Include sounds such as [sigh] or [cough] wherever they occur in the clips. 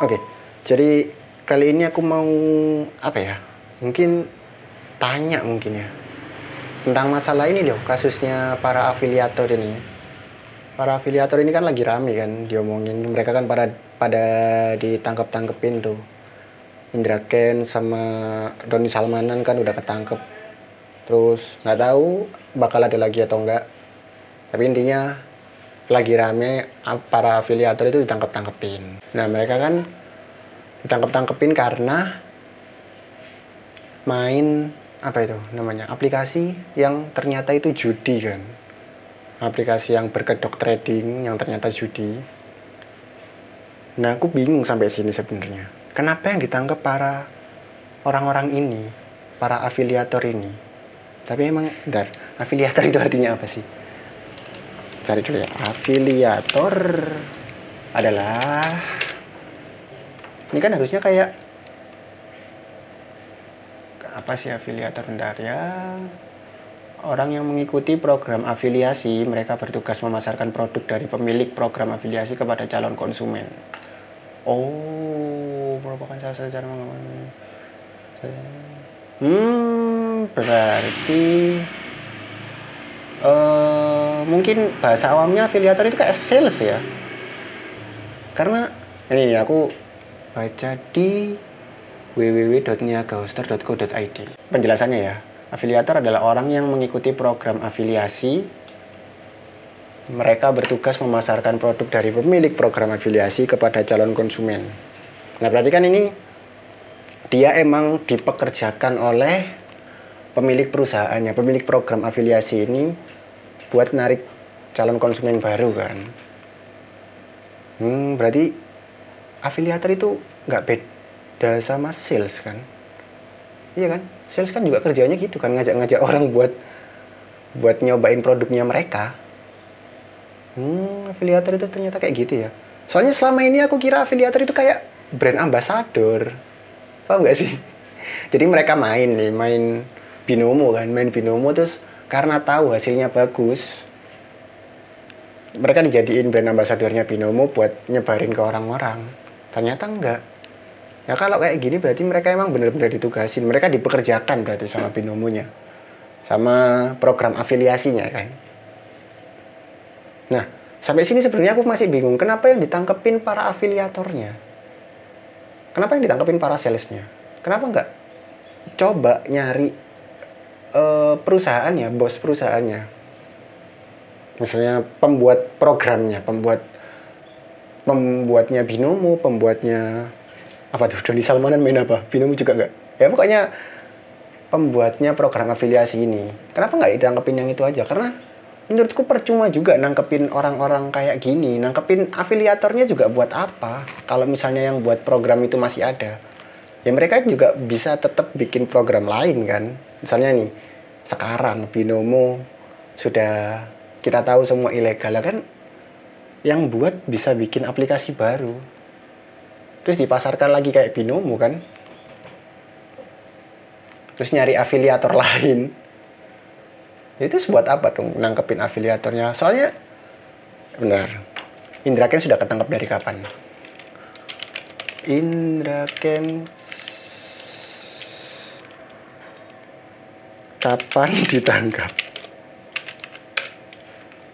Oke, jadi kali ini aku mau apa ya? Mungkin tanya mungkin ya tentang masalah ini loh kasusnya para afiliator ini. Para afiliator ini kan lagi rame kan diomongin. Mereka kan pada pada ditangkap-tangkepin tuh. Indra Ken sama Doni Salmanan kan udah ketangkep. Terus nggak tahu bakal ada lagi atau enggak. Tapi intinya lagi rame para afiliator itu ditangkap-tangkepin. Nah mereka kan ditangkap-tangkepin karena main apa itu namanya aplikasi yang ternyata itu judi kan. Aplikasi yang berkedok trading yang ternyata judi. Nah aku bingung sampai sini sebenarnya. Kenapa yang ditangkap para orang-orang ini para afiliator ini? Tapi emang bentar afiliator itu artinya apa sih cari dulu ya afiliator adalah ini kan harusnya kayak apa sih afiliator bentar ya? Orang yang mengikuti program afiliasi mereka bertugas memasarkan produk dari pemilik program afiliasi kepada calon konsumen. Oh merupakan salah satu cara mengamankan hmm berarti uh, mungkin bahasa awamnya afiliator itu kayak sales ya. Karena ini nih aku baca di www.niagahoster.co.id penjelasannya ya afiliator adalah orang yang mengikuti program afiliasi. Mereka bertugas memasarkan produk dari pemilik program afiliasi kepada calon konsumen. Nah berarti kan ini dia emang dipekerjakan oleh pemilik perusahaannya pemilik program afiliasi ini buat narik calon konsumen baru kan. Hmm, berarti afiliator itu nggak beda sama sales kan? Iya kan? Sales kan juga kerjanya gitu kan ngajak-ngajak orang buat buat nyobain produknya mereka. Hmm afiliator itu ternyata kayak gitu ya. Soalnya selama ini aku kira afiliator itu kayak brand ambassador. Paham gak sih? [laughs] Jadi mereka main nih main binomo kan main binomo terus karena tahu hasilnya bagus mereka dijadiin brand ambasadornya binomo buat nyebarin ke orang-orang. Ternyata enggak. Ya kalau kayak gini berarti mereka emang benar-benar ditugasin. Mereka dipekerjakan berarti sama binomonya. Sama program afiliasinya kan? Nah sampai sini sebenarnya aku masih bingung kenapa yang ditangkepin para afiliatornya? Kenapa yang ditangkepin para salesnya? Kenapa enggak coba nyari uh, perusahaannya, bos perusahaannya. Misalnya pembuat programnya, pembuat pembuatnya Binomo, pembuatnya apa tuh Doni Salmanan main apa? Binomo juga enggak? Ya pokoknya pembuatnya program afiliasi ini. Kenapa nggak ditangkepin yang itu aja? Karena menurutku percuma juga nangkepin orang-orang kayak gini. Nangkepin afiliatornya juga buat apa? Kalau misalnya yang buat program itu masih ada. Ya mereka juga bisa tetap bikin program lain kan. Misalnya nih sekarang binomo sudah kita tahu semua ilegal kan. Yang buat bisa bikin aplikasi baru. Terus dipasarkan lagi kayak binomo kan. Terus nyari afiliator [laughs] lain. Itu buat apa dong nangkepin afiliatornya? Soalnya benar Indra Ken sudah ketangkap dari kapan? Indra Ken kapan ditangkap?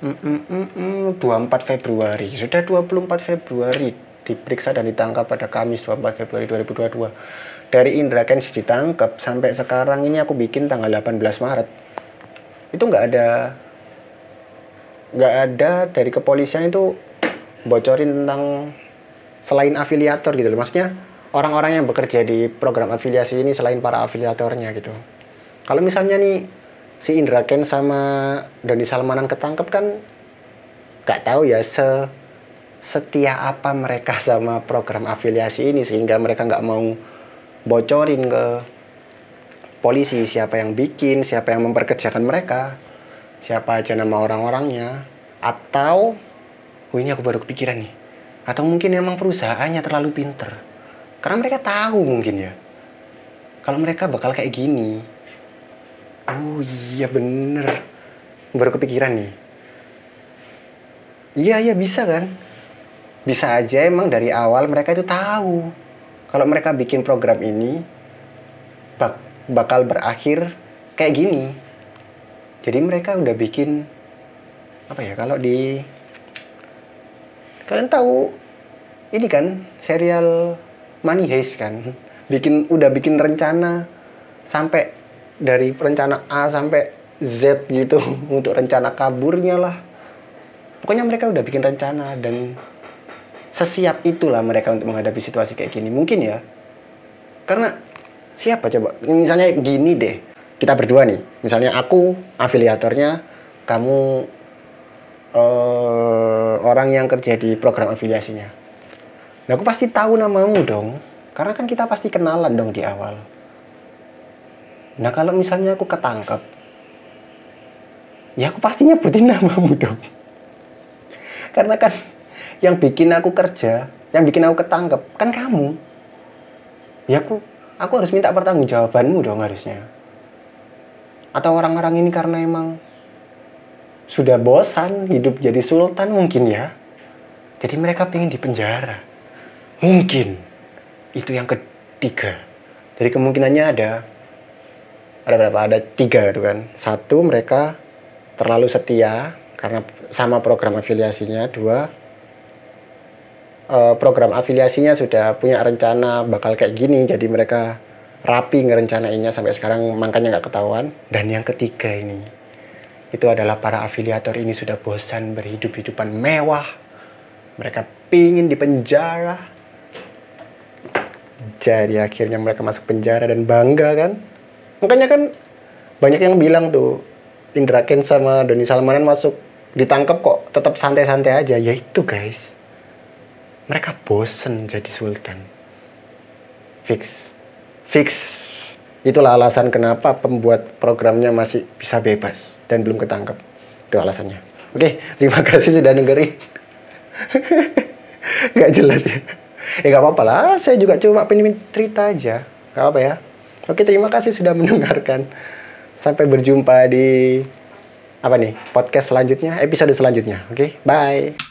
Mm, mm, mm, mm, 24 Februari. Sudah 24 Februari diperiksa dan ditangkap pada Kamis 24 Februari 2022. Dari Indra Kens ditangkap sampai sekarang ini aku bikin tanggal 18 Maret. Itu nggak ada nggak ada dari kepolisian itu bocorin tentang selain afiliator gitu loh. Maksudnya orang-orang yang bekerja di program afiliasi ini selain para afiliatornya gitu. Kalau misalnya nih si Indra Ken sama Doni Salmanan ketangkep kan nggak tahu ya se setia apa mereka [laughs] sama program afiliasi ini sehingga mereka nggak mau bocorin ke polisi siapa yang bikin, siapa yang memperkerjakan mereka, siapa aja nama orang-orangnya, atau oh ini aku baru kepikiran nih, atau mungkin emang perusahaannya terlalu pinter, karena mereka tahu mungkin ya, kalau mereka bakal kayak gini, Oh iya bener. Baru kepikiran nih. Iya iya bisa kan. bisa aja emang dari awal mereka itu tahu kalau mereka bikin program ini bak bakal berakhir kayak gini jadi mereka udah bikin apa ya kalau di kalian tahu ini kan serial Money Heist kan bikin udah bikin rencana sampai dari rencana A sampai Z gitu [laughs] untuk rencana kaburnya lah. Pokoknya mereka udah bikin rencana dan sesiap itulah mereka untuk menghadapi situasi kayak gini. Mungkin ya. Karena siapa coba? Misalnya gini deh kita berdua nih. Misalnya aku afiliatornya kamu uh, orang yang kerja di program afiliasinya. Nah aku pasti tahu namamu dong. Karena kan kita pasti kenalan dong di awal nah kalau misalnya aku ketangkep ya aku pasti nyebutin namamu dong karena kan yang bikin aku kerja, yang bikin aku ketangkep kan kamu. Ya aku aku harus minta pertanggungjawabanmu dong harusnya. Atau orang-orang ini karena emang sudah bosan hidup jadi sultan mungkin ya. Jadi mereka pengen di penjara. Mungkin. Itu yang ketiga. Jadi kemungkinannya ada ada berapa? Ada tiga itu kan. Satu mereka terlalu setia karena sama program afiliasinya. Dua uh, program afiliasinya sudah punya rencana bakal kayak gini jadi mereka rapi ngerencanainnya sampai sekarang makanya nggak ketahuan dan yang ketiga ini itu adalah para afiliator ini sudah bosan berhidup hidupan mewah mereka pingin di penjara jadi akhirnya mereka masuk penjara dan bangga kan makanya kan banyak yang bilang tuh Indra Ken sama Doni Salmanan masuk ditangkap kok tetap santai-santai aja ya itu guys mereka bosen jadi sultan. Fix. Fix. Itulah alasan kenapa pembuat programnya masih bisa bebas dan belum ketangkep. Itu alasannya. Oke, terima kasih sudah dengerin. [laughs] gak jelas ya. Ya gak apa-apa lah, saya juga cuma pengen cerita aja. Gak apa ya. Oke, terima kasih sudah mendengarkan. Sampai berjumpa di apa nih podcast selanjutnya, episode selanjutnya. Oke, bye.